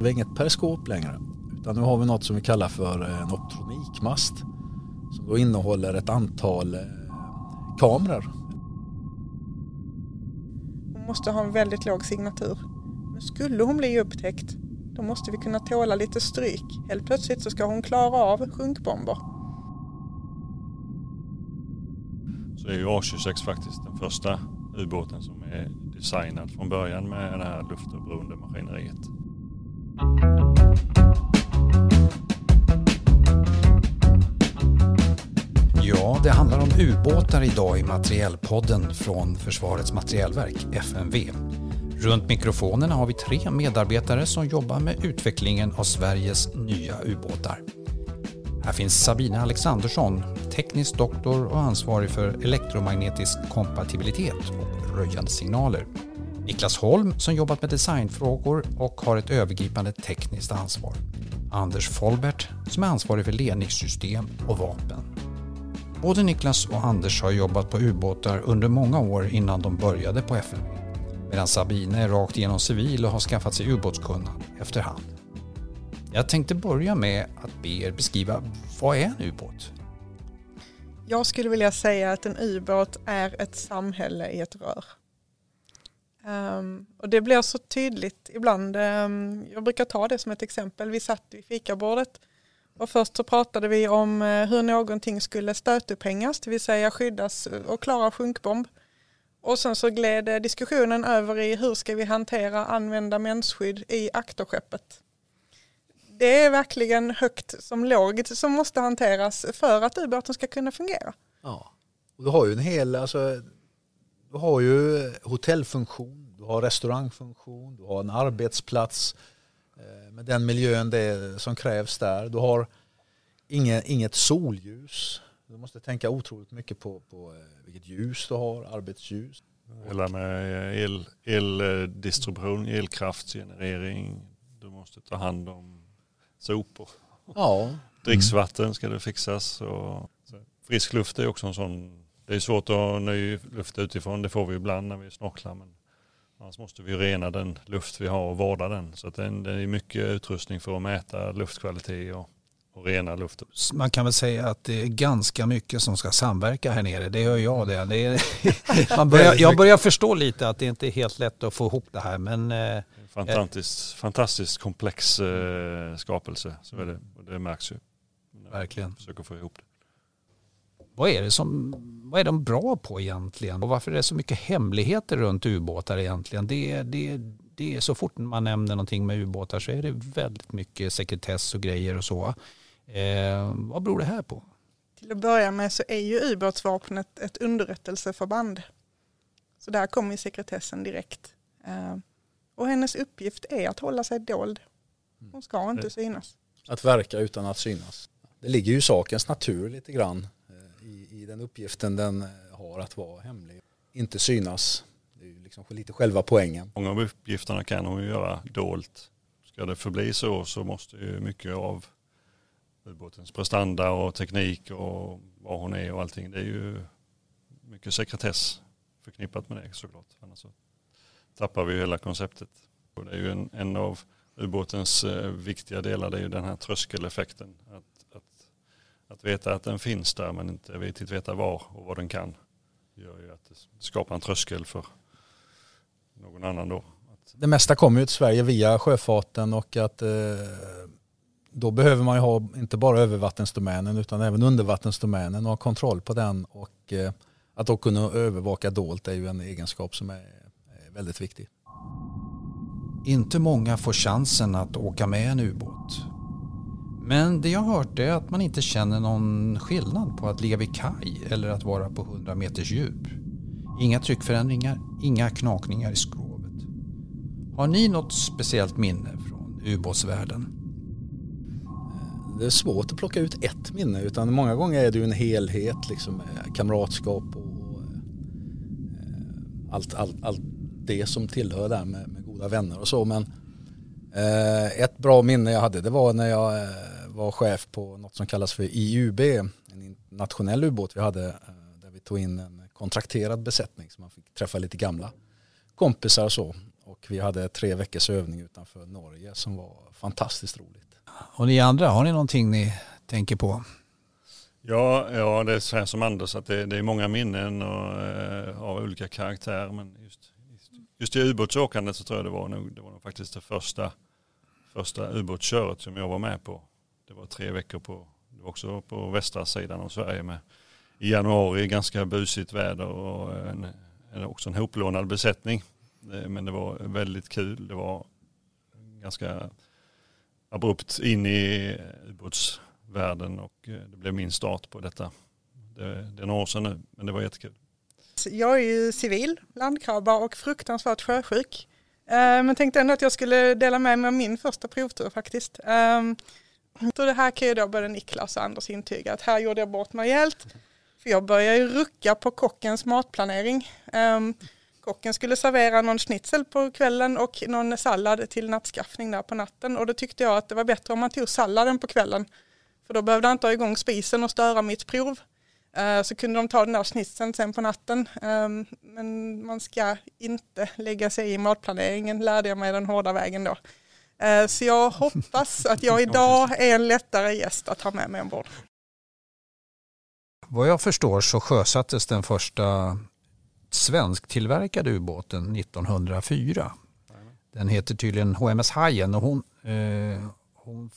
Det är inget periskop längre utan nu har vi något som vi kallar för en optronikmast som då innehåller ett antal eh, kameror. Hon måste ha en väldigt låg signatur. Men skulle hon bli upptäckt då måste vi kunna tåla lite stryk. Helt plötsligt så ska hon klara av sjunkbomber. Så är ju A26 faktiskt den första ubåten som är designad från början med det här luftoberoende maskineriet. Handlar om ubåtar idag i Materielpodden från Försvarets materielverk, FMV. Runt mikrofonerna har vi tre medarbetare som jobbar med utvecklingen av Sveriges nya ubåtar. Här finns Sabina Alexandersson, teknisk doktor och ansvarig för elektromagnetisk kompatibilitet och röjande signaler. Niklas Holm som jobbat med designfrågor och har ett övergripande tekniskt ansvar. Anders Folbert som är ansvarig för ledningssystem och vapen. Både Niklas och Anders har jobbat på ubåtar under många år innan de började på FMV. Medan Sabine är rakt igenom civil och har skaffat sig ubåtskunnande efterhand. Jag tänkte börja med att be er beskriva vad är en ubåt? Jag skulle vilja säga att en ubåt är ett samhälle i ett rör. Um, och det blir så tydligt ibland. Um, jag brukar ta det som ett exempel. Vi satt vid fikabordet och först så pratade vi om eh, hur någonting skulle stötupphängas, det vill säga skyddas eh, och klara sjunkbomb. Och sen så gled eh, diskussionen över i hur ska vi hantera använda mensskydd i aktorskeppet. Det är verkligen högt som lågt som måste hanteras för att ubåten ska kunna fungera. Ja, och du har ju en hel, alltså, du har ju hotellfunktion, du har restaurangfunktion, du har en arbetsplats eh, med den miljön det som krävs där. Du har inget, inget solljus. Du måste tänka otroligt mycket på, på eh, vilket ljus du har, arbetsljus. Hela med el, eldistribution, elkraftsgenerering. Du måste ta hand om sopor. Ja. Dricksvatten ska det fixas. Och frisk luft är också en sån. Det är svårt att ha ny luft utifrån. Det får vi ibland när vi snorklar. Men annars måste vi rena den luft vi har och vårda den. Så det är mycket utrustning för att mäta luftkvalitet och och rena luften. Man kan väl säga att det är ganska mycket som ska samverka här nere. Det gör jag det. det är, man börjar, jag börjar förstå lite att det inte är helt lätt att få ihop det här. Men, eh, fantastiskt, fantastiskt komplex eh, skapelse. Så är det, och det märks ju. Verkligen. Försöker få ihop det. Vad är, det som, vad är de bra på egentligen? Och varför är det så mycket hemligheter runt ubåtar egentligen? Det, det, det är så fort man nämner någonting med ubåtar så är det väldigt mycket sekretess och grejer och så. Eh, vad beror det här på? Till att börja med så är ju ubåtsvapnet ett underrättelseförband. Så där kommer sekretessen direkt. Eh, och hennes uppgift är att hålla sig dold. Hon ska inte synas. Att verka utan att synas. Det ligger ju i sakens natur lite grann i, den uppgiften den eh, har att vara hemlig. Inte synas. Det är ju liksom lite själva poängen. Många av uppgifterna kan hon ju göra dolt. Ska det förbli så så måste ju mycket av ubåtens prestanda och teknik och var hon är och allting. Det är ju mycket sekretess förknippat med det såklart. Annars så tappar vi ju hela konceptet. Och det är ju en, en av ubåtens eh, viktiga delar, det är ju den här tröskeleffekten. Att, att veta att den finns där men inte riktigt veta var och vad den kan. gör ju att det skapar en tröskel för någon annan då. Det mesta kommer ju till Sverige via sjöfarten och att eh, då behöver man ju ha inte bara övervattensdomänen utan även undervattensdomänen och ha kontroll på den och eh, att då kunna övervaka dolt är ju en egenskap som är väldigt viktig. Inte många får chansen att åka med en ubåt. Men det jag har hört är att man inte känner någon skillnad på att ligga vid kaj eller att vara på 100 meters djup. Inga tryckförändringar, inga knakningar i skrovet. Har ni något speciellt minne från ubåtsvärlden? Eh, det är svårt att plocka ut ett minne utan många gånger är det ju en helhet liksom med kamratskap och eh, allt, allt, allt det som tillhör där med, med goda vänner och så men ett bra minne jag hade det var när jag var chef på något som kallas för IUB, en internationell ubåt vi hade där vi tog in en kontrakterad besättning så man fick träffa lite gamla kompisar och så. Och vi hade tre veckors övning utanför Norge som var fantastiskt roligt. Och ni andra, har ni någonting ni tänker på? Ja, ja det är så här som Anders, att det, det är många minnen och, eh, av olika karaktär. Men just, just i ubåtsåkandet så tror jag det var nog, det var nog faktiskt det första, första ubåtsköret som jag var med på. Det var tre veckor på, det var också på västra sidan av Sverige med i januari ganska busigt väder och en, en, också en hoplånad besättning. Eh, men det var väldigt kul. Det var ganska abrupt in i ubåtsvärlden och eh, det blev min start på detta. Det, det är några år sedan nu, men det var jättekul. Jag är ju civil, landkrabba och fruktansvärt sjösjuk. Eh, men tänkte ändå att jag skulle dela med mig av min första provtur faktiskt. Ehm, så det här kan ju då både Niklas och Anders intyga att här gjorde jag bort mig helt. För jag började ju rucka på kockens matplanering. Um, kocken skulle servera någon schnitzel på kvällen och någon sallad till nattskaffning där på natten. Och då tyckte jag att det var bättre om man tog salladen på kvällen. För då behövde han inte ha igång spisen och störa mitt prov. Uh, så kunde de ta den där schnitzeln sen på natten. Um, men man ska inte lägga sig i matplaneringen, lärde jag mig den hårda vägen då. Uh, så jag hoppas att jag idag är en lättare gäst att ha med mig ombord. Vad jag förstår så sjösattes den första svensktillverkade ubåten 1904. Den heter tydligen HMS Hajen och hon, eh, hon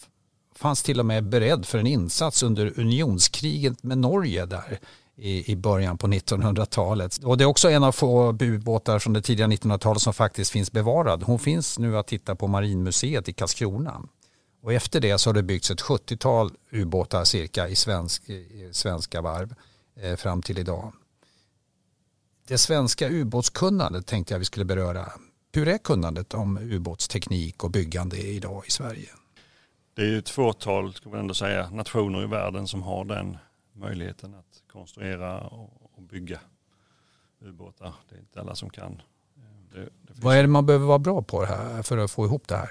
fanns till och med beredd för en insats under unionskriget med Norge där i, i början på 1900-talet. Och det är också en av få ubåtar från det tidiga 1900-talet som faktiskt finns bevarad. Hon finns nu att titta på Marinmuseet i Karlskrona. Och efter det så har det byggts ett 70-tal ubåtar cirka i, svensk, i svenska varv eh, fram till idag. Det svenska ubåtskunnandet tänkte jag vi skulle beröra. Hur är kunnandet om ubåtsteknik och byggande idag i Sverige? Det är ju ett fåtal, ska man ändå säga, nationer i världen som har den möjligheten att konstruera och bygga ubåtar. Det är inte alla som kan. Det, det Vad är det man behöver vara bra på här för att få ihop det här?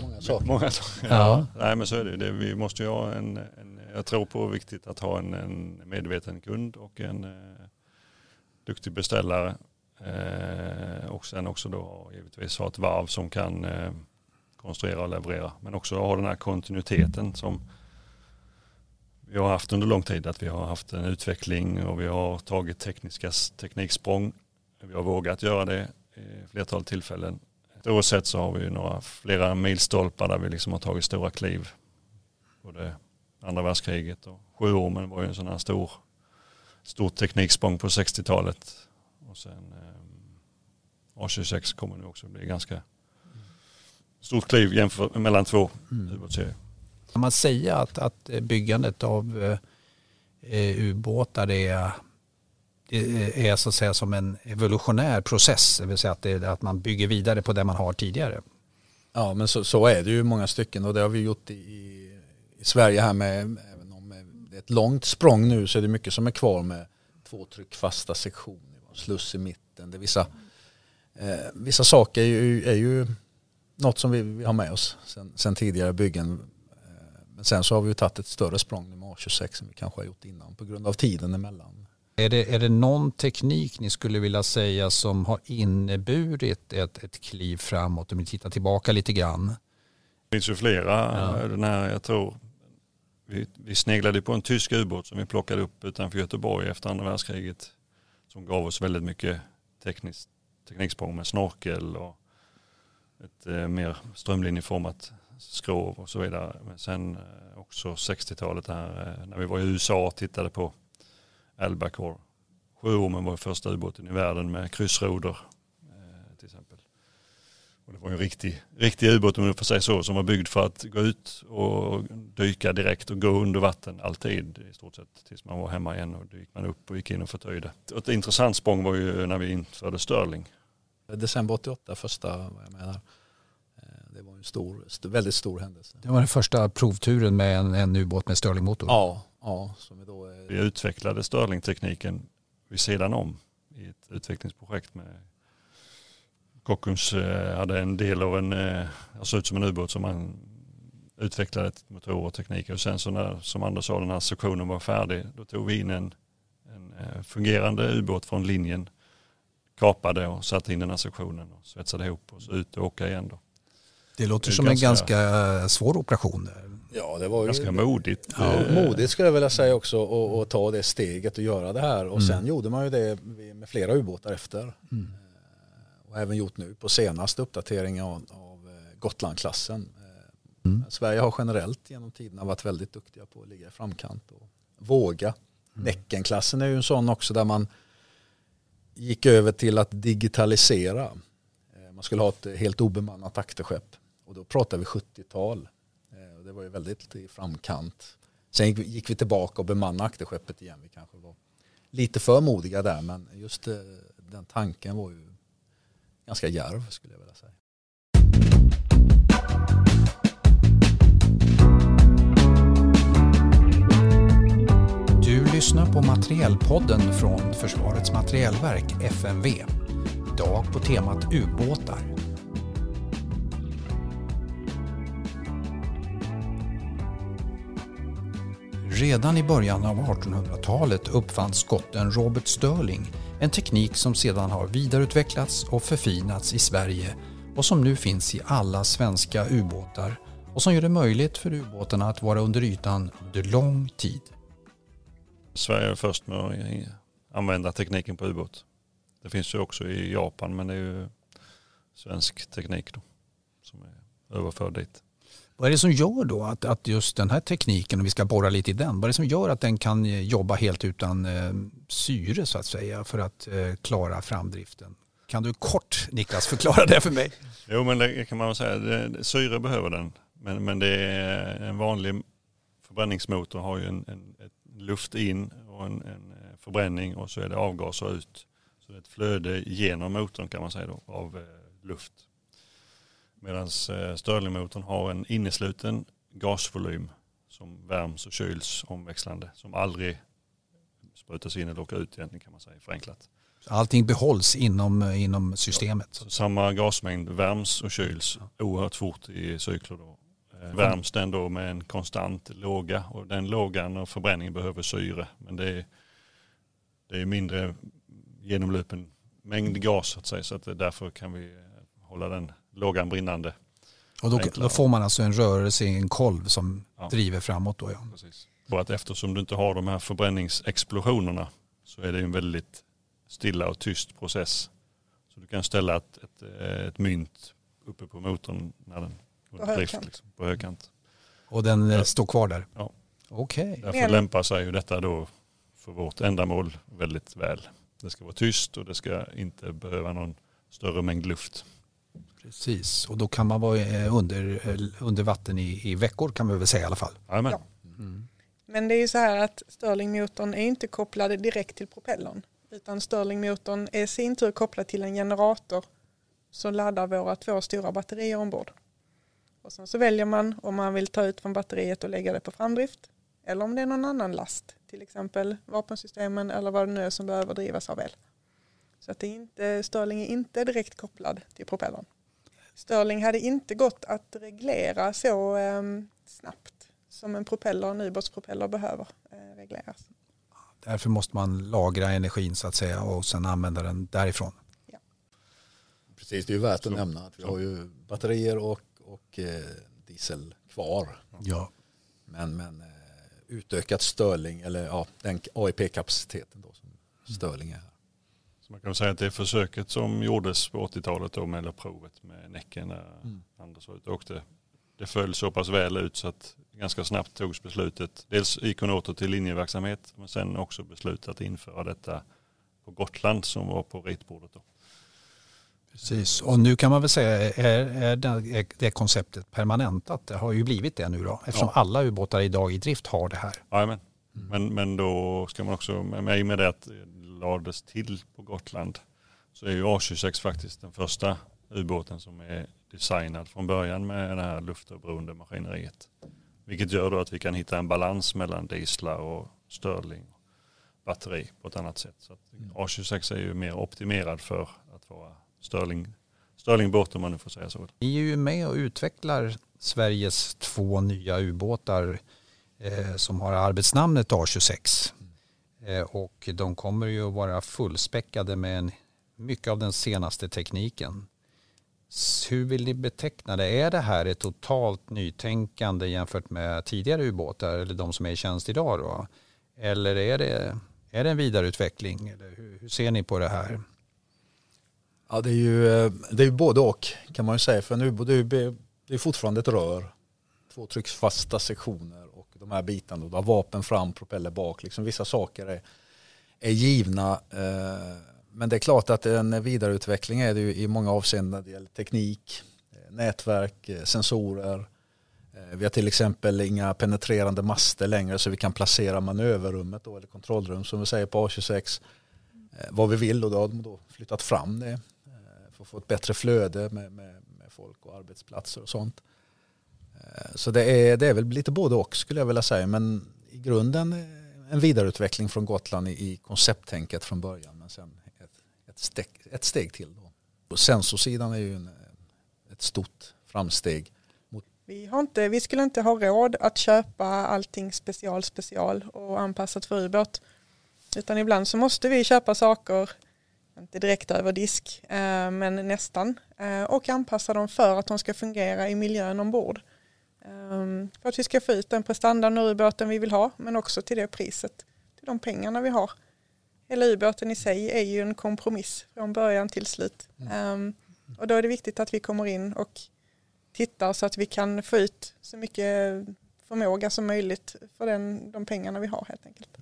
Många saker. Många saker. Ja. Nej men så är det. det vi måste ju ha en, en, jag tror på viktigt att ha en, en medveten kund och en eh, duktig beställare. Eh, och sen också då givetvis ha ett varv som kan eh, konstruera och leverera. Men också ha den här kontinuiteten som vi har haft under lång tid. Att vi har haft en utveckling och vi har tagit tekniska tekniksprång. Vi har vågat göra det i flertal tillfällen historiskt sett så har vi några, flera milstolpar där vi liksom har tagit stora kliv. Både andra världskriget och sjuormen var ju en sån här stor, stor tekniksprång på 60-talet. Och sen eh, A26 kommer nu också bli ganska stort kliv jämfört mellan två mm. ubåtsserier. Kan man säga att, att eh, byggandet av eh, eh ubåtar är eh, är så att säga som en evolutionär process, det vill säga att, det, att man bygger vidare på det man har tidigare. Ja men så, så är det ju i många stycken och det har vi gjort i, i Sverige här med, även om det är ett långt språng nu så är det mycket som är kvar med två tryckfasta sektioner, sluss i mitten. Det vissa, eh, vissa saker är ju, är ju något som vi, vi har med oss sen, sen tidigare byggen. Eh, men sen så har vi ju tagit ett större språng med A26 som vi kanske har gjort innan på grund av tiden emellan. Är det, är det någon teknik ni skulle vilja säga som har inneburit ett, ett kliv framåt om ni tittar tillbaka lite grann? Det finns ju flera. Ja. Den här, jag tror, vi, vi sneglade på en tysk ubåt som vi plockade upp utanför Göteborg efter andra världskriget. Som gav oss väldigt mycket tekniskt, tekniksprång med snorkel och ett eh, mer strömlinjeformat skrov och så vidare. Men sen eh, också 60-talet här eh, när vi var i USA och tittade på Albacore. Sjöormen var första ubåten i världen med kryssroder eh, till exempel. Och det var en riktig, riktig ubåt om man får säga så som var byggd för att gå ut och dyka direkt och gå under vatten alltid i stort sett tills man var hemma igen och då gick man upp och gick in och förtöjde. Ett intressant språng var ju när vi införde Sterling. December 88 första vad jag menar det var en stor, väldigt stor händelse. Det var den första provturen med en, en ubåt med Stirlingmotor? Ja, Ja, som vi, då är... vi utvecklade Stirling-tekniken vid sidan om i ett utvecklingsprojekt med Kockums eh, hade en del av en, eh, såg ut som en ubåt som man utvecklade ett motor och teknik och sen så när, som Anders sa, den här sektionen var färdig, då tog vi in en, en eh, fungerande ubåt från linjen, kapade och satte in den här sektionen och svetsade ihop och så ut och åka igen då. Det låter Det som ganska- en ganska svår operation. Ja, det var ju Ganska modigt. Ja, Eh, modigt skulle jag vilja säga också och, och ta det steget och göra det här. Och Mm. sen gjorde man ju det med flera ubåtar efter. Mm. Eh, Och även gjort nu på senaste uppdateringen av, av eh, Gotlandklassen. Eh, Mm. Sverige har generellt genom tiderna varit väldigt duktiga på att ligga i framkant och våga. Mm. Näckenklassen är ju en sån också där man gick över till att digitalisera. Eh, Man skulle ha ett helt obemannat akterskepp och då pratar vi 70-tal. Eh, och Det var ju väldigt i framkant. Sen gick vi- gick vi tillbaka och bemannade akterskeppet igen. Vi kanske var lite för modiga där men just eh, den tanken var ju ganska djärv skulle jag vilja säga. Du lyssnar på Materielpodden från Försvarets materielverk, FMV. Idag på temat ubåtar. Redan i början av 1800-talet uppfann skotten Robert Stirling en teknik som sedan har vidareutvecklats och förfinats i Sverige och som nu finns i alla svenska ubåtar och som gör det möjligt för ubåtarna att vara under ytan under lång tid. Sverige är först med att använda tekniken på ubåt. Det finns ju också i Japan men det är ju svensk teknik då som är överförd dit. Vad är det som gör då att, att just den här tekniken, och vi ska borra lite i den, vad är det som gör att den kan eh, jobba helt utan eh, syre så att säga för att eh, klara framdriften? Kan du kort Niklas förklara det för mig? Jo men det kan man väl säga, det, syre behöver den. Men, men det är en vanlig förbränningsmotor har ju en, en, luft in och en, en eh, förbränning och så är det avgaser ut. Så det är ett flöde genom motorn kan man säga då av eh, luft. Medan eh, Stirlingmotorn har en innesluten gasvolym som värms och kyls omväxlande som aldrig sprutas in eller åker ut egentligen kan man säga förenklat. Allting behålls inom, inom systemet. Så samma gasmängd värms och kyls oerhört fort i cykler. Då. Eh, Värms den då med en konstant låga och den lågan och förbränningen behöver syre. Men det är, det är mindre genomlupen mängd gas så att säga så att därför kan vi eh, hålla den lågan brinnande. Och då, då får man alltså en rörelse i en kolv som Ja. driver framåt. Då, ja. Precis. Och att eftersom du inte har de här förbränningsexplosionerna så är det en väldigt stilla och tyst process. Så du kan ställa ett, ett, eh, ett mynt uppe på motorn när den under drift högkant. liksom, på högkant. Och den eh, Ja. står kvar där? Ja. Okej. Därför Men- lämpar sig ju detta då för vårt ändamål väldigt väl. Det ska vara tyst och det ska inte behöva någon större mängd luft. Precis, och då kan man vara eh, under, eh, under vatten i, i veckor kan man väl säga i alla fall. Jajamän. Ja. Men det är ju så här att Stirlingmotorn är inte kopplad direkt till propellern. Utan Stirlingmotorn är i sin tur kopplad till en generator som laddar våra två stora batterier ombord. Och sen så väljer man om man vill ta ut från batteriet och lägga det på framdrift. Eller om det är någon annan last. Till exempel vapensystemen eller vad det nu är som behöver drivas av el. Så att det är inte, Stirling är inte direkt kopplad till propellern. Stirling hade inte gått att reglera så ehm, snabbt som en propeller, en ubåtspropeller behöver eh, regleras. Därför måste man lagra energin så att säga och sen använda den därifrån. Precis, det är ju värt att nämna att vi har ju batterier och, och eh, diesel kvar. Ja. Men, men eh, utökat Stirling eller ja, den AIP-kapaciteten då som Stirling är. Så man kan säga att det försöket som gjordes på 80-talet då med provet med Näcken när Mm. Anders var ute och åkte. Det föll så pass väl ut så att ganska snabbt togs beslutet. Dels gick hon åter till linjeverksamhet men sen också beslutat att införa detta på Gotland som var på ritbordet då. Precis, och nu kan man väl säga är, är det, det konceptet permanentat? Det har ju blivit det nu då eftersom Ja. alla ubåtar idag i drift har det här. Jajamän. Men, men då ska man också, med i och med det att det lades till på Gotland så är ju A26 faktiskt den första ubåten som är designad från början med det här luftoberoende maskineriet. Vilket gör då att vi kan hitta en balans mellan dieslar och Stirling och batteri på ett annat sätt. Så att A26 är ju mer optimerad för att vara Stirling, Stirlingbåt om man nu får säga så. Ni är ju med och utvecklar Sveriges två nya ubåtar Eh, som har arbetsnamnet A26. Eh, och de kommer ju att vara fullspäckade med en mycket av den senaste tekniken. Hur vill ni beteckna det? Är det här ett totalt nytänkande jämfört med tidigare ubåtar eller de som är i tjänst idag? Då? Eller är det, är det en vidareutveckling? Eller hur, hur ser ni på det här? Ja, det är ju, eh, det är både och kan man ju säga. För en ubåt det är fortfarande ett rör. Två trycksfasta sektioner de här bitarna. Du har vapen fram, propeller bak. Liksom vissa saker är, är givna. Eh, men det är klart att en vidareutveckling är det ju i många avseenden. Det gäller teknik, eh, nätverk, eh, sensorer. Vi har till exempel inga penetrerande master längre så vi kan placera manöverrummet då, eller kontrollrum som vi säger på A26 vad vi vill och då har de då flyttat fram det för att få ett bättre flöde med, med, med folk och arbetsplatser och sånt. Eh, så det är, det är väl lite både och skulle jag vilja säga men i grunden eh, en vidareutveckling från Gotland i, koncepttänket från början men sen ett, ett, steg, ett steg till. Då. Och sensorsidan är ju en, eh, ett stort framsteg. Vi, har inte, vi skulle inte ha råd att köpa allting special special och anpassat för ubåt. Utan ibland så måste vi köpa saker inte direkt över disk, men nästan. Och anpassa dem för att de ska fungera i miljön ombord. Ehm, för att vi ska få ut den prestandan och ubåten vi vill ha, men också till det priset, till de pengarna vi har. Hela ubåten i sig är ju en kompromiss från början till slut. Mm. Ehm, och då är det viktigt att vi kommer in och tittar så att vi kan få ut så mycket förmåga som möjligt för den, de pengarna vi har helt enkelt.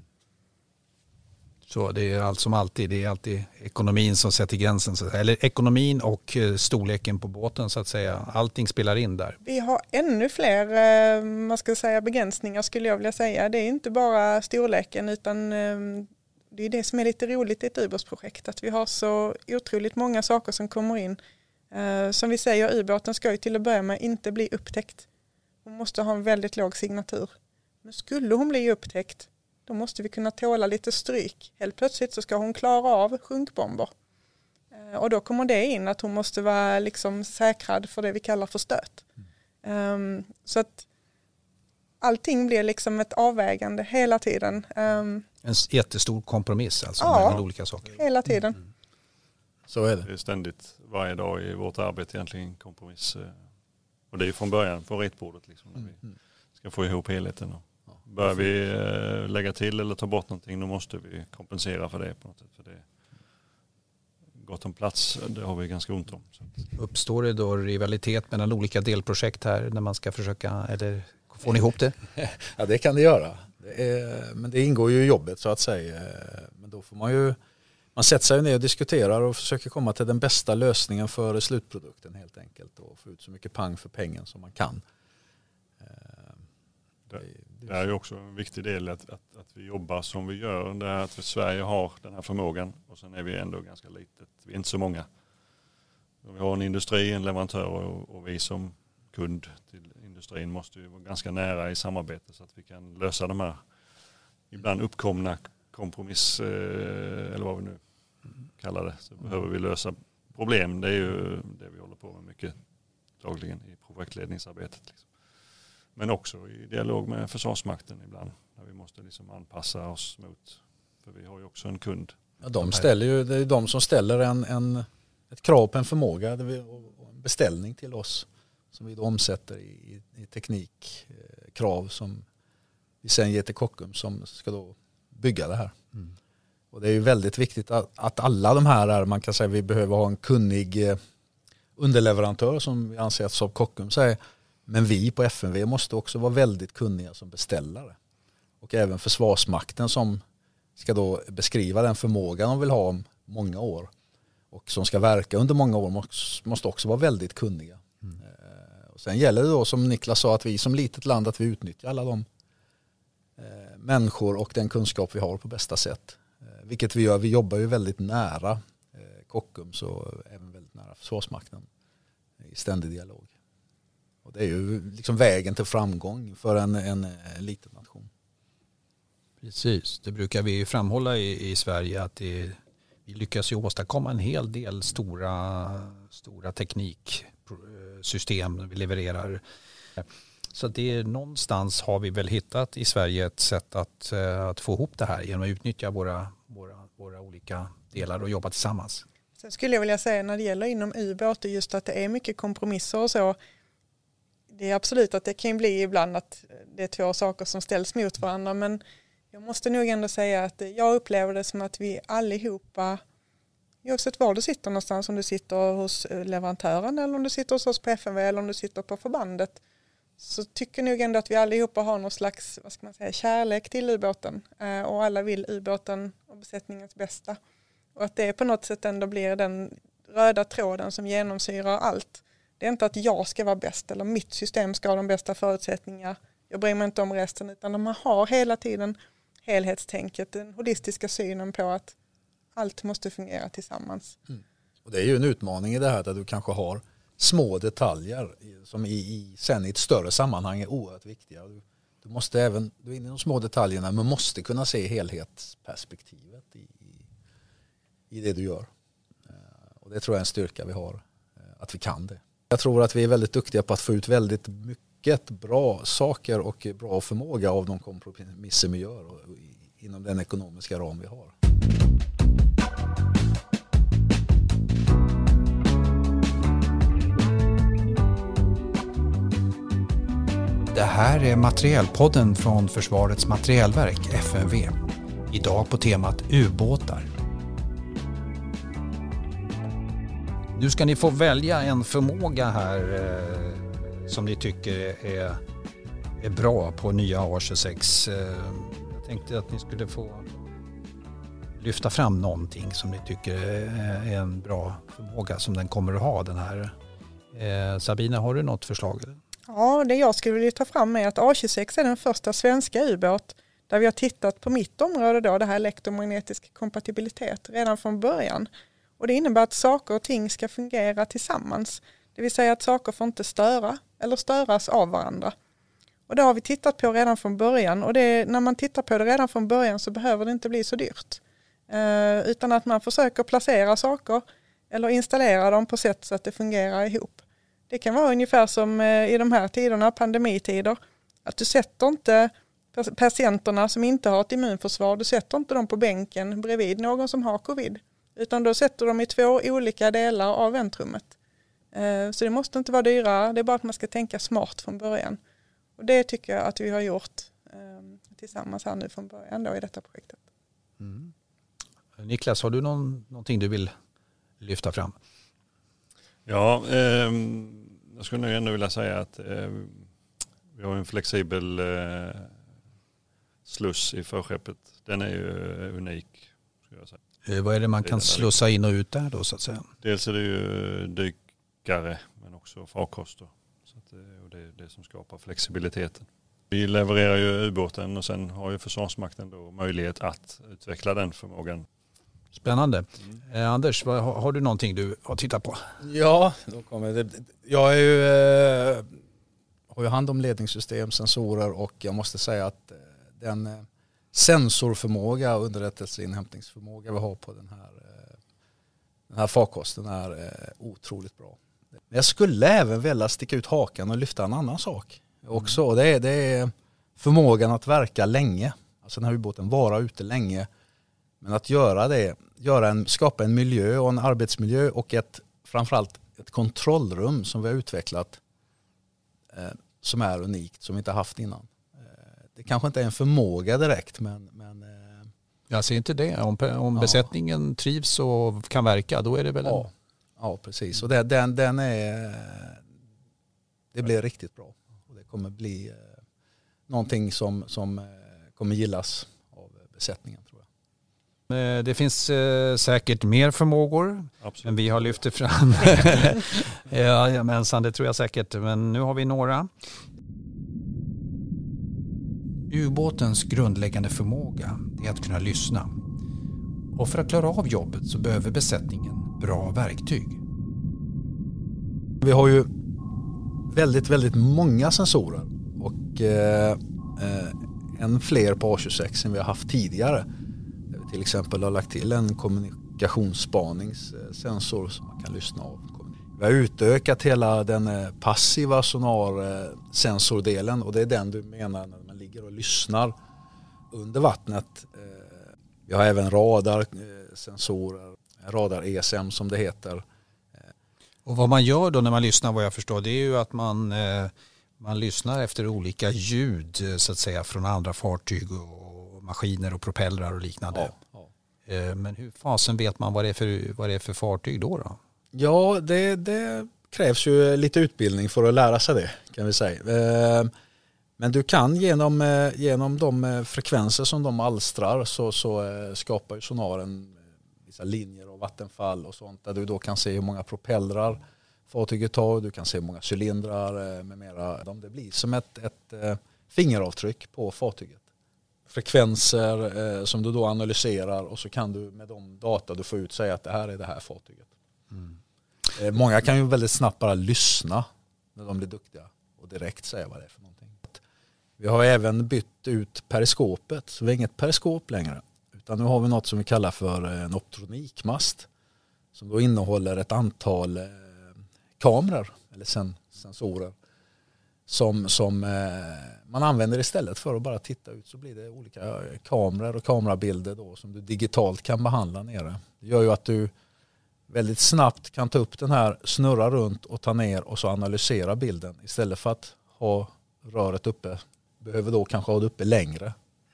Så det är allt som alltid, det är alltid ekonomin som sätter gränsen. Eller ekonomin och eh, storleken på båten så att säga. Allting spelar in där. Vi har ännu fler eh, man ska säga, begränsningar skulle jag vilja säga. Det är inte bara storleken utan eh, det är det som är lite roligt i ett ubåtsprojekt. Att vi har så otroligt många saker som kommer in. Som vi säger, ubåten ska ju till att börja med inte bli upptäckt. Hon måste ha en väldigt låg signatur. Men skulle hon bli upptäckt då måste vi kunna tåla lite stryk. Helt plötsligt så ska hon klara av sjunkbomber. Eh, och då kommer det in att hon måste vara liksom säkrad för det vi kallar för stöt. Um, så att allting blir liksom ett avvägande hela tiden. Um, en jättestor kompromiss alltså ja, mellan olika saker. hela tiden. Mm. Så är det. Det är ständigt varje dag i vårt arbete egentligen kompromiss. Eh, och det är från början på ritbordet liksom, när vi mm. ska få ihop helheten. Och Bör vi eh, lägga till eller ta bort någonting då måste vi kompensera för det på något sätt. För det gott om plats, det har vi ganska ont om. Uppstår det då rivalitet mellan olika delprojekt här när man ska försöka, eller får ni ihop det? Ja det kan det göra. Det är, men det ingår ju i jobbet så att säga. Men då får man ju, man sätter sig ner och diskuterar och försöker komma till den bästa lösningen för slutprodukten helt enkelt och få ut så mycket pang för pengen som man kan. Det, det är ju också en viktig del att, att, att, vi jobbar som vi gör. Det är att Sverige har den här förmågan och sen är vi ändå ganska litet. Vi är inte så många. Vi har en industri, en leverantör och, och vi som kund till industrin måste ju vara ganska nära i samarbete så att vi kan lösa de här ibland uppkomna kompromiss eh, eller vad vi nu kallar det. Så behöver vi lösa problem. Det är ju det vi håller på med mycket dagligen i projektledningsarbetet. Liksom. Men också i dialog med Försvarsmakten ibland. När vi måste liksom anpassa oss mot, för vi har ju också en kund. Ja, de ställer ju, det är de som ställer en, en, ett krav på en förmåga och en beställning till oss som vi då omsätter i, i teknikkrav som vi sen ger till Kockum som ska då bygga det här. Mm. Och det är ju väldigt viktigt att, att, alla de här är, man kan säga vi behöver ha en kunnig eh, underleverantör som vi anser att Saab Kockums är men vi på FMV måste också vara väldigt kunniga som beställare. Och även Försvarsmakten som ska då beskriva den förmågan de vill ha om många år och som ska verka under många år måste också vara väldigt kunniga. Mm. Eh, och sen gäller det då som Niklas sa att vi som litet land att vi utnyttjar alla de eh, människor och den kunskap vi har på bästa sätt. Eh, vilket vi gör, vi jobbar ju väldigt nära Kockums och även väldigt nära Försvarsmakten i ständig dialog. Och det är ju liksom vägen till framgång för en, en, en liten nation. Precis, det brukar vi framhålla i, i Sverige att det, vi lyckas ju åstadkomma en hel del stora, stora tekniksystem vi levererar. Så det är någonstans har vi väl hittat i Sverige ett sätt att, att få ihop det här genom att utnyttja våra, våra, våra olika delar och jobba tillsammans. Sen skulle jag vilja säga när det gäller inom ubåt just att det är mycket kompromisser och så. Det är absolut att det kan bli ibland att det är två saker som ställs mot varandra men jag måste nog ändå säga att jag upplever det som att vi allihopa oavsett var du sitter någonstans, om du sitter hos eh, leverantören eller om du sitter hos oss på FMV eller om du sitter på förbandet så tycker nog ändå att vi allihopa har någon slags vad ska man säga, kärlek till ubåten eh, och alla vill ubåten och besättningens bästa. Och att det på något sätt ändå blir den röda tråden som genomsyrar allt. Det är inte att jag ska vara bäst eller mitt system ska ha de bästa förutsättningar. Jag bryr mig inte om resten utan man har hela tiden helhetstänket, den holistiska synen på att allt måste fungera tillsammans. Mm. Och det är ju en utmaning i det här att du kanske har små detaljer som i, i, sen i ett större sammanhang är oerhört viktiga. Du, du måste även, du är inne i de små detaljerna men måste kunna se helhetsperspektivet i, i, i det du gör. Eh, och det tror jag är en styrka vi har, eh, att vi kan det. Jag tror att vi är väldigt duktiga på att få ut väldigt mycket bra saker och bra förmåga av de kompromisser vi gör inom den ekonomiska ram vi har. Det här är Materielpodden från Försvarets materielverk, FMV. Idag på temat ubåtar. Nu ska ni få välja en förmåga här eh, som ni tycker är, är bra på nya A26. Eh, jag tänkte att ni skulle få lyfta fram någonting som ni tycker är en bra förmåga som den kommer att ha den här. Eh, Sabina, har du något förslag? Ja, det jag skulle vilja ta fram är att A26 är den första svenska ubåt där vi har tittat på mitt område då, det här elektromagnetisk kompatibilitet redan från början. Och det innebär att saker och ting ska fungera tillsammans. Det vill säga att saker får inte störa eller störas av varandra. Och det har vi tittat på redan från början och det, när man tittar på det redan från början så behöver det inte bli så dyrt. Eh, utan att man försöker placera saker eller installera dem på sätt så att det fungerar ihop. Det kan vara ungefär som eh, i de här tiderna, pandemitider, att du sätter inte patienterna som inte har ett immunförsvar, du sätter inte dem på bänken bredvid någon som har covid, utan då sätter dem i två olika delar av väntrummet. Eh, så det måste inte vara dyrare, det är bara att man ska tänka smart från början. Och det tycker jag att vi har gjort eh, tillsammans här nu från början då i detta projektet. Mm. Niklas, har du någon, någonting du vill lyfta fram? Ja, eh, jag skulle nog ändå vilja säga att eh, vi har en flexibel eh, sluss i förskeppet. Den är ju eh, unik. jag säga. Eh, vad är det man kan slussa in och ut där då så att säga? Dels är det ju dykare men också farkoster. Så att, och det är det som skapar flexibiliteten. Vi levererar ju ubåten och sen har ju Försvarsmakten då möjlighet att utveckla den förmågan Spännande. Mm. Eh, Anders, vad, har, har, du någonting du har tittat på? Ja, då kommer det. jag är ju, eh, har ju hand om ledningssystem, sensorer och jag måste säga att eh, den eh, sensorförmåga och underrättelseinhämtningsförmåga vi har på den här, eh, den här farkosten är eh, otroligt bra. Jag skulle även vilja sticka ut hakan och lyfta en annan sak också. Mm. Det, är, det är förmågan att verka länge. Alltså den här ubåten vara ute länge men att göra det, göra en, skapa en miljö och en arbetsmiljö och ett, framförallt ett kontrollrum som vi har utvecklat eh, som är unikt, som vi inte haft innan. Det kanske inte är en förmåga direkt men, men eh, jag ser inte det. Om, om ja. besättningen trivs och kan verka då är det väl en... Ja, ja precis. Och det, den, den är, det blir riktigt bra. Och det kommer bli eh, någonting som, som eh, kommer gillas av besättningen. Det finns eh, säkert mer förmågor, Absolut. men vi har lyft fram. Jajamensan, det tror jag säkert. Men nu har vi några. Ubåtens grundläggande förmåga är att kunna lyssna. Och för att klara av jobbet så behöver besättningen bra verktyg. Vi har ju väldigt, väldigt många sensorer och eh, eh en fler på A26 än vi har haft tidigare till exempel har lagt till en kommunikationsspaningssensor som man kan lyssna av. Vi har utökat hela den eh, passiva sonarsensordelen och det är den du menar när ligger och lyssnar under vattnet. Eh, vi har även radarsensorer, radar ESM som det heter. Och vad man gör då när man lyssnar vad jag förstår det är ju att man, eh, man lyssnar efter olika ljud eh, så att säga från andra fartyg och maskiner och propellrar och liknande. Ja, ja. Eh, men hur fasen vet man vad det är för, vad det är för fartyg då? då? Ja, det, det krävs ju lite utbildning för att lära sig det kan vi säga. Men du kan genom, genom de frekvenser som de alstrar så, så skapar ju sonaren vissa linjer och vattenfall och sånt där du då kan se hur många propellrar fartyget har, du kan se hur många cylindrar med mera. Det blir som ett, ett fingeravtryck på fartyget. Frekvenser eh, som du då analyserar och så kan du med de data du får ut säga att det här är det här fartyget. Mm. Eh, många kan ju väldigt snabbt bara lyssna när de blir duktiga och direkt säga vad det är för någonting. Vi har även bytt ut periskopet, så vi har inget periskop längre. Utan nu har vi något som vi kallar för en optronikmast. Som då innehåller ett antal eh, kameror eller sen, sensorer som, som eh, man använder istället för att bara titta ut så blir det olika eh, kameror och kamerabilder då som du digitalt kan behandla nere. Det gör ju att du väldigt snabbt kan ta upp den här, snurra runt och ta ner och så analysera bilden istället för att ha röret uppe. Behöver då kanske ha det uppe längre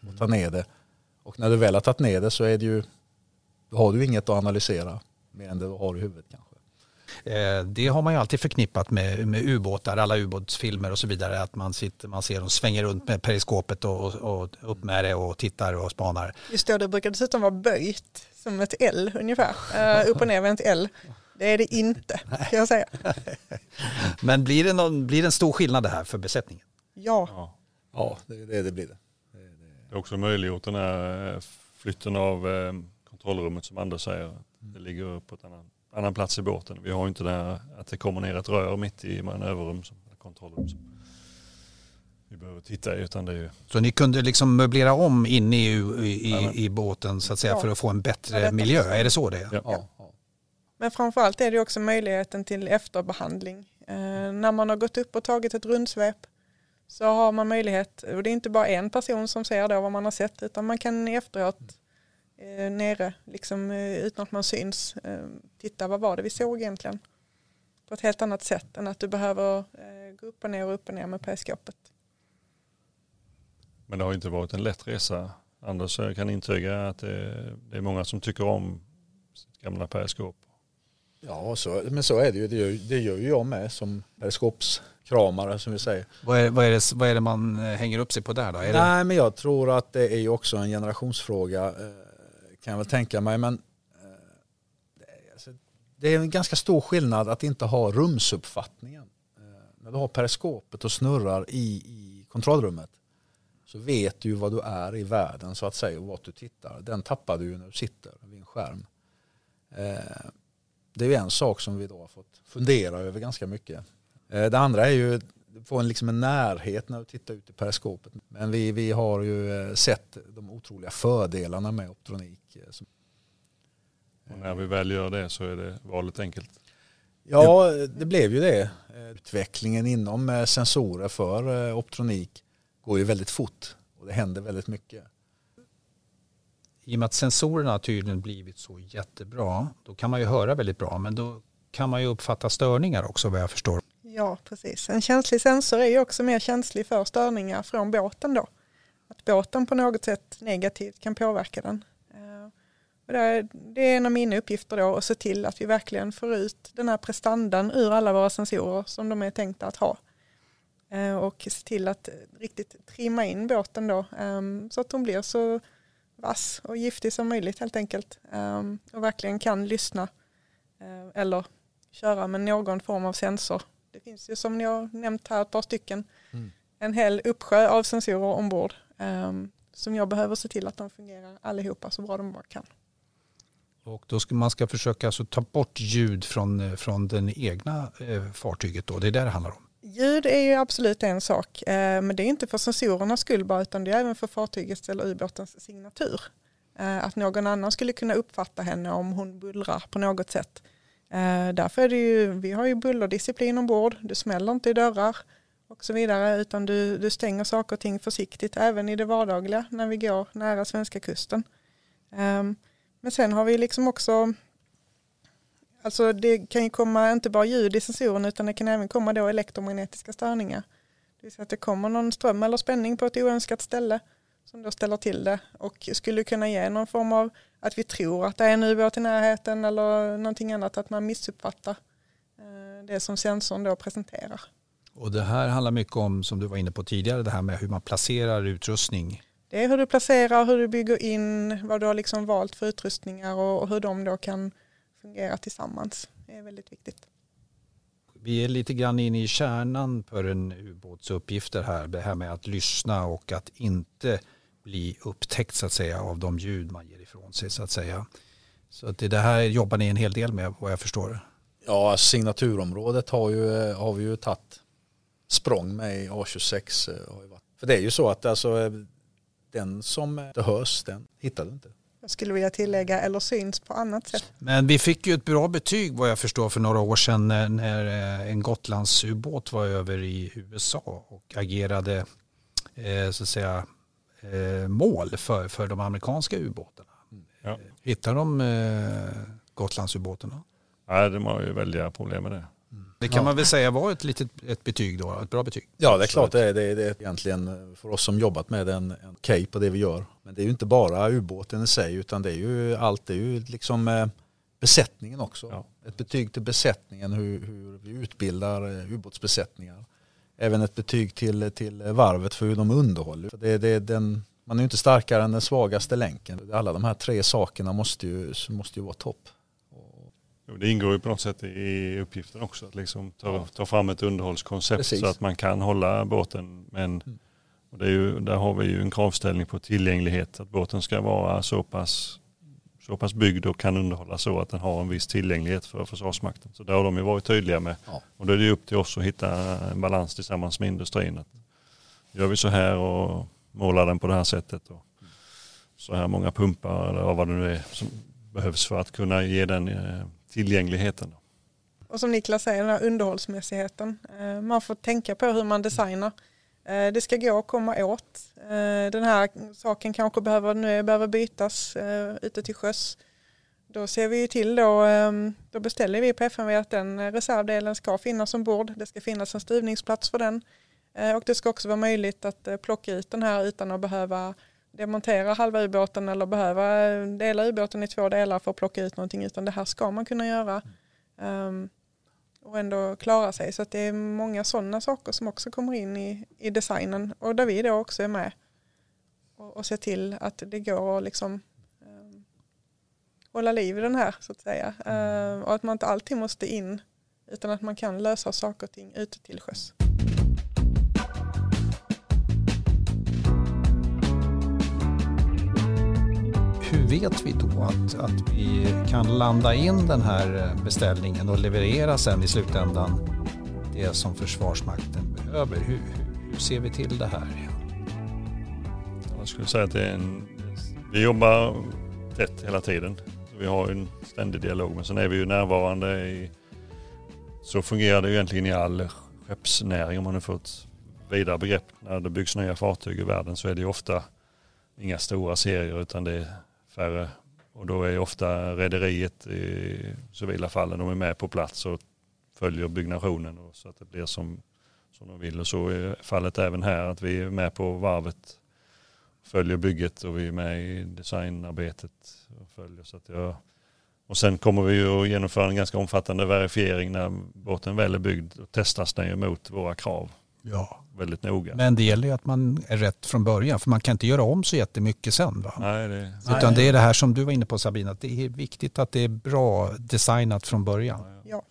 och ta ner det. Och när du väl har tagit ner det så är det ju, då har du inget att analysera mer än det du har i huvudet kanske. Eh, det har man ju alltid förknippat med, med ubåtar, alla ubåtsfilmer och så vidare. Att man, sitter, man ser dem svänger runt med periskopet och, och upp med det och tittar och spanar. Just det, det brukar dessutom vara böjt som ett L ungefär. Uh, upp och ner vänt L. Det är det inte, kan jag säga. Men blir det, någon, blir det en stor skillnad det här för besättningen? Ja. Ja, det, det, det blir det. Det är också möjliggjort den här eh, flytten av kontrollrummet som Anders säger. Det ligger på ett annat annan plats i båten. Vi har inte det här att det kommer ner ett rör mitt i manöverrum, som, kontrollrum. Som vi behöver titta i. Utan det är Så ni kunde liksom möblera om inne i, i, i, båten så att säga ja. för att få en bättre ja, miljö? Är det så det är? Ja. ja. Men framförallt är det också möjligheten till efterbehandling. Eh, när man har gått upp och tagit ett rundsvep så har man möjlighet, och det är inte bara en person som ser då vad man har sett utan man kan efteråt eh, nere, liksom, eh, utan att man syns. Eh, titta, vad var det vi såg egentligen? På ett helt annat sätt än att du behöver eh, gå upp och ner och upp och ner med periskopet. Men det har inte varit en lätt resa. Anders kan intyga att det, det är många som tycker om sitt gamla periskop. Ja, så, men så är det ju. Det gör, det gör ju jag med som periskopskramare som vi säger. Vad är, vad, är det, vad är det man hänger upp sig på där då? Är Nej, det... men jag tror att det är ju också en generationsfråga kan jag väl tänka mig. Men eh, alltså, det är en ganska stor skillnad att inte ha rumsuppfattningen. Eh, när du har periskopet och snurrar i, i kontrollrummet så vet du vad du är i världen så att säga och vart du tittar. Den tappar du när du sitter vid en skärm. Eh, det är en sak som vi då har fått fundera över ganska mycket. Det andra är ju du får en, liksom en närhet när du tittar ut i periskopet. Men vi, vi har ju eh, sett de otroliga fördelarna med optronik. Eh, Och när vi väl gör det så är det valet enkelt? Ja, det blev ju det. Eh, utvecklingen inom sensorer för optronik går ju väldigt fort och det händer väldigt mycket. I och med att sensorerna tydligen blivit så jättebra, då kan man ju höra väldigt bra, men då kan man ju uppfatta störningar också vad jag förstår. Ja, precis. En känslig sensor är ju också mer känslig för störningar från båten då. Att båten på något sätt negativt kan påverka den. Eh, och det är en av mina uppgifter då att se till att vi verkligen får ut den här prestandan ur alla våra sensorer som de är tänkta att ha. Eh, och se till att riktigt trimma in båten då eh, så att hon blir så vass och giftig som möjligt helt enkelt. Ehm, och verkligen kan lyssna eh, eller köra med någon form av sensor det finns ju som ni har nämnt här ett par stycken. Mm. En hel uppsjö av sensorer ombord. Um, som jag behöver se till att de fungerar allihopa så bra de bara kan. Och då ska man ska försöka alltså ta bort ljud från, eh, från den egna eh, fartyget då, det är det det handlar om? Ljud är ju absolut en sak, eh, men det är inte för sensorernas skull bara utan det är även för fartygets eller ubåtens signatur. Eh, att någon annan skulle kunna uppfatta henne om hon bullrar på något sätt eh, därför är det ju, vi har ju bullerdisciplin ombord, du smäller inte i dörrar och så vidare utan du, du stänger saker och ting försiktigt även i det vardagliga när vi går nära svenska kusten. Ehm, men sen har vi liksom också Alltså det kan ju komma inte bara ljud i sensorerna utan det kan även komma då elektromagnetiska störningar. Det vill säga att det kommer någon ström eller spänning på ett oönskat ställe som då ställer till det och skulle kunna ge någon form av att vi tror att det är en ubåt i närheten eller någonting annat, att man missuppfattar eh, det som sensorn då presenterar. Och det här handlar mycket om, som du var inne på tidigare, det här med hur man placerar utrustning. Det är hur du placerar, hur du bygger in, vad du har liksom valt för utrustningar och hur de då kan fungera tillsammans. Det är väldigt viktigt. Vi är lite grann inne i kärnan för en ubåts uppgifter här. Det här med att lyssna och att inte bli upptäckt så att säga av de ljud man ger ifrån sig så att säga. Så att det här jobbar ni en hel del med vad jag förstår. Ja, signaturområdet har, ju, har vi ju tagit språng med i A26. Eh, för det är ju så att alltså, den som det hörs, den hittar du inte. Jag skulle vilja tillägga eller syns på annat sätt. Men vi fick ju ett bra betyg vad jag förstår för några år sedan när, när eh, en Gotlandsubåt var över i USA och agerade eh, så att säga eh, mål för, för de amerikanska ubåtarna. Ja. Hittar de eh, Gotlandsubåtarna? Nej, de har ju väldiga problem med det. Det kan ja. man väl säga var ett litet ett betyg då, ett bra betyg. Ja det är klart det är, det är, det är egentligen för oss som jobbat med en, en okej på det vi gör. Men det är ju inte bara ubåten i sig utan det är ju allt, det är ju liksom eh, besättningen också. Ja. Ett betyg till besättningen hur, hur vi utbildar eh, ubåtsbesättningar. Även ett betyg till, till varvet för hur de underhåller. Det, det, den, man är ju inte starkare än den svagaste länken. Alla de här tre sakerna måste ju, måste ju vara topp. Det ingår ju på något sätt i uppgiften också att liksom ta, ta fram ett underhållskoncept Precis. så att man kan hålla båten. Men mm. och det är ju, där har vi ju en kravställning på tillgänglighet. Att båten ska vara så pass, så pass byggd och kan underhållas så att den har en viss tillgänglighet för Försvarsmakten. Så det har de ju varit tydliga med. Ja. Och då är det upp till oss att hitta en balans tillsammans med industrin. Att gör vi så här och målar den på det här sättet. Och så här många pumpar eller vad det nu är som behövs för att kunna ge den eh, tillgängligheten. Och som Niklas säger, den här underhållsmässigheten. Eh, man får tänka på hur man designar. Eh, det ska gå att komma åt. Eh, den här saken kanske behöver, nu behöver bytas ute till sjöss. Då ser vi till då, ehm, då beställer vi på FMV att den reservdelen ska finnas ombord. Det ska finnas en stuvningsplats för den. Och det ska också vara möjligt att plocka ut den här utan att behöva demontera halva ubåten eller behöva dela ubåten i två delar för att plocka ut någonting utan det här ska man kunna göra um, och ändå klara sig. Så det är många sådana saker som också kommer in i, i designen och där vi då också är med och, och ser till att det går att liksom um, hålla liv i den här så att säga uh, och att man inte alltid måste in utan att man kan lösa saker och ting ute till sjöss. Hur vet vi då att, att vi kan landa in den här eh, beställningen och leverera sen i slutändan det som Försvarsmakten behöver? Hur, hur ser vi till det här? Jag skulle säga att det är en, vi jobbar tätt hela tiden. Vi har en ständig dialog men sen är vi ju närvarande i, så fungerar det ju egentligen i all skeppsnäring om man nu får ett vidare begrepp. När det byggs nya fartyg i världen så är det ju ofta inga stora serier utan det är färre. Och då är ofta rederiet i civila fallen, de är med på plats och följer byggnationen och så att det blir som, som de vill. Och så är fallet även här, att vi är med på varvet, följer bygget och vi är med i designarbetet. Och, följer, så att jag, och sen kommer vi ju att genomföra en ganska omfattande verifiering när båten väl är byggd och testas den ju mot våra krav. Ja. Väldigt noga. Men det gäller ju att man är rätt från början för man kan inte göra om så jättemycket sen. Va? Nej, det... Utan det är det här som du var inne på Sabina, att det är viktigt att det är bra designat från början. Ja,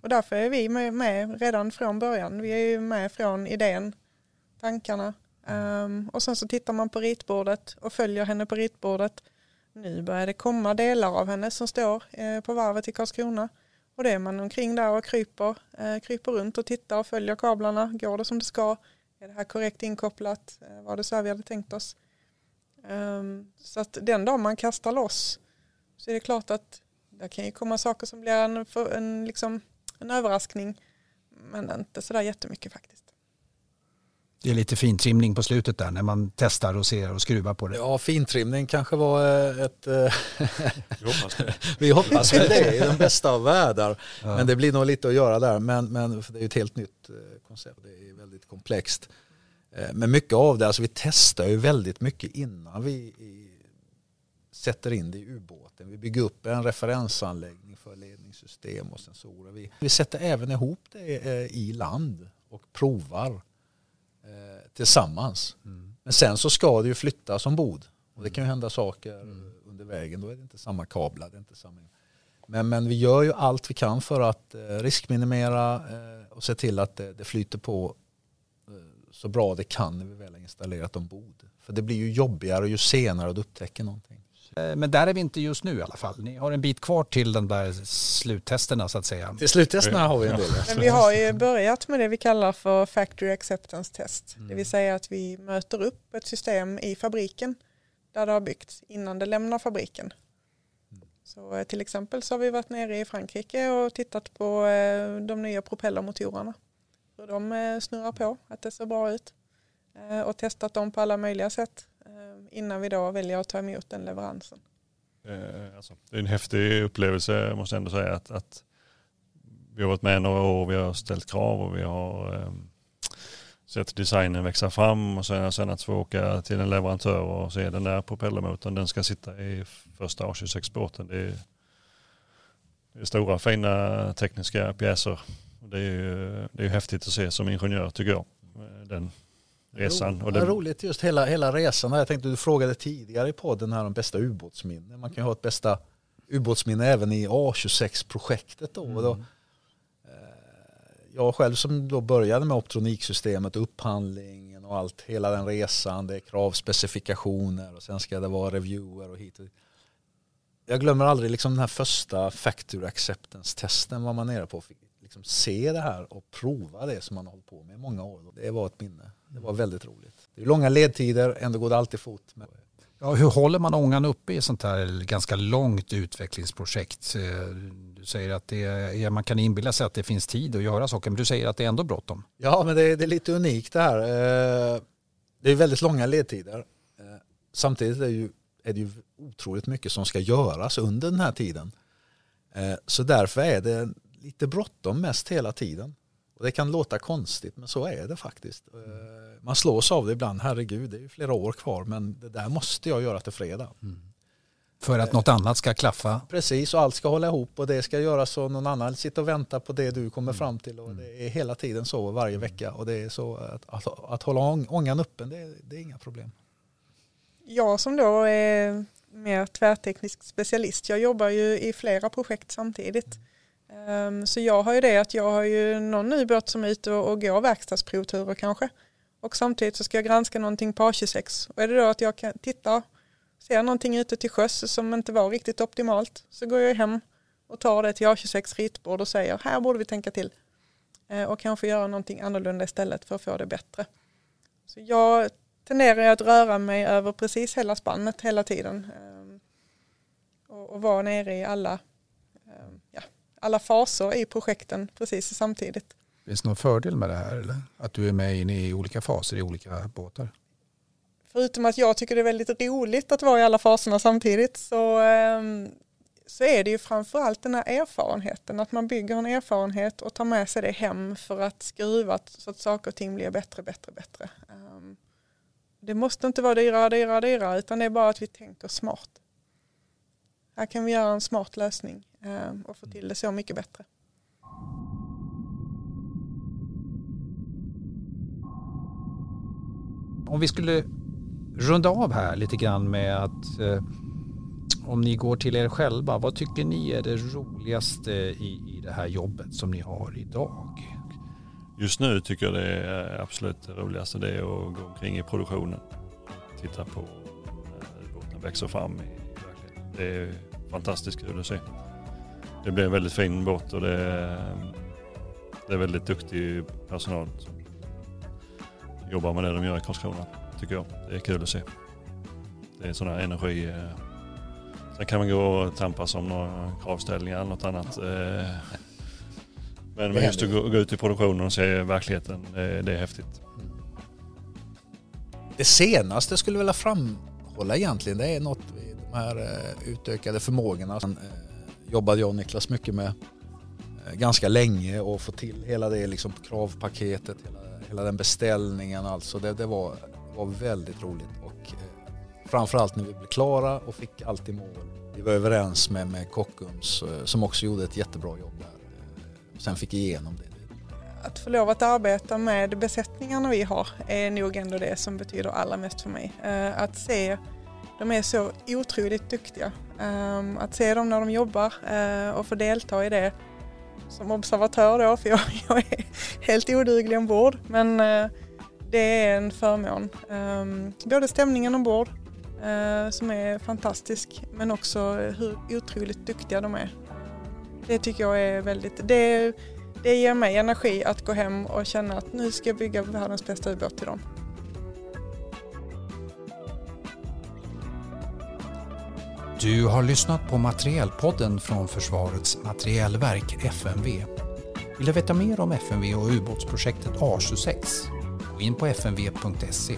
och därför är vi med redan från början. Vi är ju med från idén, tankarna um, och sen så tittar man på ritbordet och följer henne på ritbordet. Nu börjar det komma delar av henne som står eh, på varvet i Karlskrona. Och det är man omkring där och kryper, eh, kryper runt och tittar och följer kablarna. Går det som det ska? Är det här korrekt inkopplat? Eh, var det så här vi hade tänkt oss? Um, så att den dag man kastar loss så är det klart att det kan ju komma saker som blir en, en, liksom, en överraskning. Men inte sådär jättemycket faktiskt. Det är lite fintrimning på slutet där när man testar och ser och skruvar på det. Ja, fintrimning kanske var eh, ett... eh, Vi hoppas väl det i den bästa av världar. Men det blir nog lite att göra där. Men, men för det är ju ett helt nytt eh, koncept. Det är väldigt komplext. Men mycket av det, alltså vi testar ju väldigt mycket innan vi sätter in det i ubåten. Vi bygger upp en referensanläggning för ledningssystem och sensorer. Vi, vi sätter även ihop det i land och provar eh, tillsammans. Men sen så ska det ju flyttas ombord. Och det kan ju hända saker under vägen. Då är det inte samma kablar. Det är inte samma. Men, men vi gör ju allt vi kan för att eh, riskminimera eh, och se till att det, det flyter på eh, så bra det kan när vi väl har installerat ombord. För det blir ju jobbigare ju senare du upptäcker någonting. Eh, Men där är vi inte just nu i alla fall. Ni har en bit kvar till de där sluttesterna så att säga. Till sluttesterna har vi en del. Men vi har ju börjat med det vi kallar för Factory Acceptance Test. Det vill säga att vi möter upp ett system i fabriken där det har byggts innan det lämnar fabriken. Så eh, till exempel så har vi varit nere i Frankrike och tittat på eh, de nya propellermotorerna. Hur de snurrar på, att det ser bra ut. Och testat dem på alla möjliga sätt innan vi då väljer att ta emot den leveransen. Eh, Alltså, det är en häftig upplevelse måste jag ändå säga att, att vi har varit med några år, vi har ställt krav och vi har eh, sett designen växa fram och sen, sen att få åka till en leverantör och se den där propellermotorn, den ska sitta i första A26-båten. Det är, det är stora fina tekniska pjäser. Det är ju det är häftigt att se som ingenjör tycker jag. Den resan. Och det är roligt just hela, hela resan. Jag tänkte du frågade tidigare i podden här om bästa ubåtsminne. Man kan ju ha ett bästa ubåtsminne även i A26-projektet. Då. Då, eh, jag själv som då började med optroniksystemet, upphandlingen och allt, hela den resan, det är kravspecifikationer och sen ska det vara reviewer och hit och dit. Jag glömmer aldrig liksom den här första factory acceptance-testen var man nere på. Fick liksom se det här och prova det som man har hållit på med i många år. Det var ett minne. Det var väldigt roligt. Det är långa ledtider, ändå går det alltid fort. Ja, hur håller man ångan uppe i ett sånt här ganska långt utvecklingsprojekt? Eh, Du säger att det är, man kan inbilla sig att det finns tid att göra saker, men du säger att det är ändå bråttom. Ja, men det är, det är lite unikt det här. Eh, Det är väldigt långa ledtider. Eh, Samtidigt är det, ju, är det ju otroligt mycket som ska göras under den här tiden. Så därför är det lite bråttom mest hela tiden. Och det kan låta konstigt, men så är det faktiskt. Eh, Man slås av det ibland, herregud, det är ju flera år kvar, men det där måste jag göra till fredag. För att något annat ska klaffa. Precis, och allt ska hålla ihop och det ska göras så någon annan sitter och väntar på det du kommer fram till. Och det är hela tiden så varje vecka. Och det är så att, att, att hålla ång- ångan öppen, det, är- det är inga problem. Jag som då är mer tvärteknisk specialist, jag jobbar ju i flera projekt samtidigt. Ehm, Ehm, så jag har ju det att jag har ju någon ny båt som är ute och och går verkstadsprovturer kanske. Och samtidigt så ska jag granska någonting på A26. Och är det då att jag kan titta, ser någonting ute till sjöss som inte var riktigt optimalt så går jag hem och tar det till A26 ritbord och säger här borde vi tänka till. Ehm, och kanske göra någonting annorlunda istället för att få det bättre. Så jag tenderar att röra mig över precis hela spannet hela tiden. Ehm, och, och vara nere i alla, alla faser i projekten precis samtidigt. Finns det någon fördel med det här? Eller? Att du är med inne i olika faser i olika båtar? Förutom att jag tycker det är väldigt roligt att vara i alla faserna samtidigt så, ehm, så är det ju framförallt den här erfarenheten. Att man bygger en erfarenhet och tar med sig det hem för att skruva så att saker och ting blir bättre, bättre, bättre. Ehm, Det måste inte vara dyrare, dyrare, dyrare utan det är bara att vi tänker smart. Här kan vi göra en smart lösning och få till det så mycket bättre. Om vi skulle runda av här lite grann med att eh, om ni går till er själva, vad tycker ni är det roligaste i, i det här jobbet som ni har idag? Just nu tycker jag det är absolut det roligaste det är att gå omkring i produktionen. Titta på när båten växer fram i verkligheten. Det är fantastiskt kul att se. Det blir en väldigt fin båt och det är, det är väldigt duktig personal som jobbar med det de gör i Karlskrona tycker jag. Det är kul att se. Det är sån här energi. eh. Sen kan man gå och tampas om några kravställningar eller något annat. eh. Men just att gå, ut i produktionen och se verkligheten, det, är häftigt. Det senaste skulle jag vilja framhålla egentligen det är något i de här eh, utökade förmågorna. Jobbade jag och Niklas mycket med eh, ganska länge och få till hela det liksom kravpaketet, hela, hela den beställningen alltså. Det, det, var, det var väldigt roligt och eh, framförallt när vi blev klara och fick allt i mål. Vi var överens med, med Kockums eh, som också gjorde ett jättebra jobb där. Och sen fick igenom det att få lov att arbeta med besättningarna vi har är nog ändå det som betyder allra mest för mig. Att se, de är så otroligt duktiga. Ehm, att se dem när de jobbar eh, och få delta i det som observatör då, för jag, jag är helt oduglig ombord. Men eh, det är en förmån. Ehm, både stämningen ombord eh, som är fantastisk men också hur otroligt duktiga de är. Det tycker jag är väldigt, det det ger mig energi att gå hem och känna att nu ska jag bygga världens bästa ubåt till dem. Du har lyssnat på Materielpodden från Försvarets materielverk, FMV. Vill du veta mer om FMV och ubåtsprojektet A26? Gå in på fmv.se.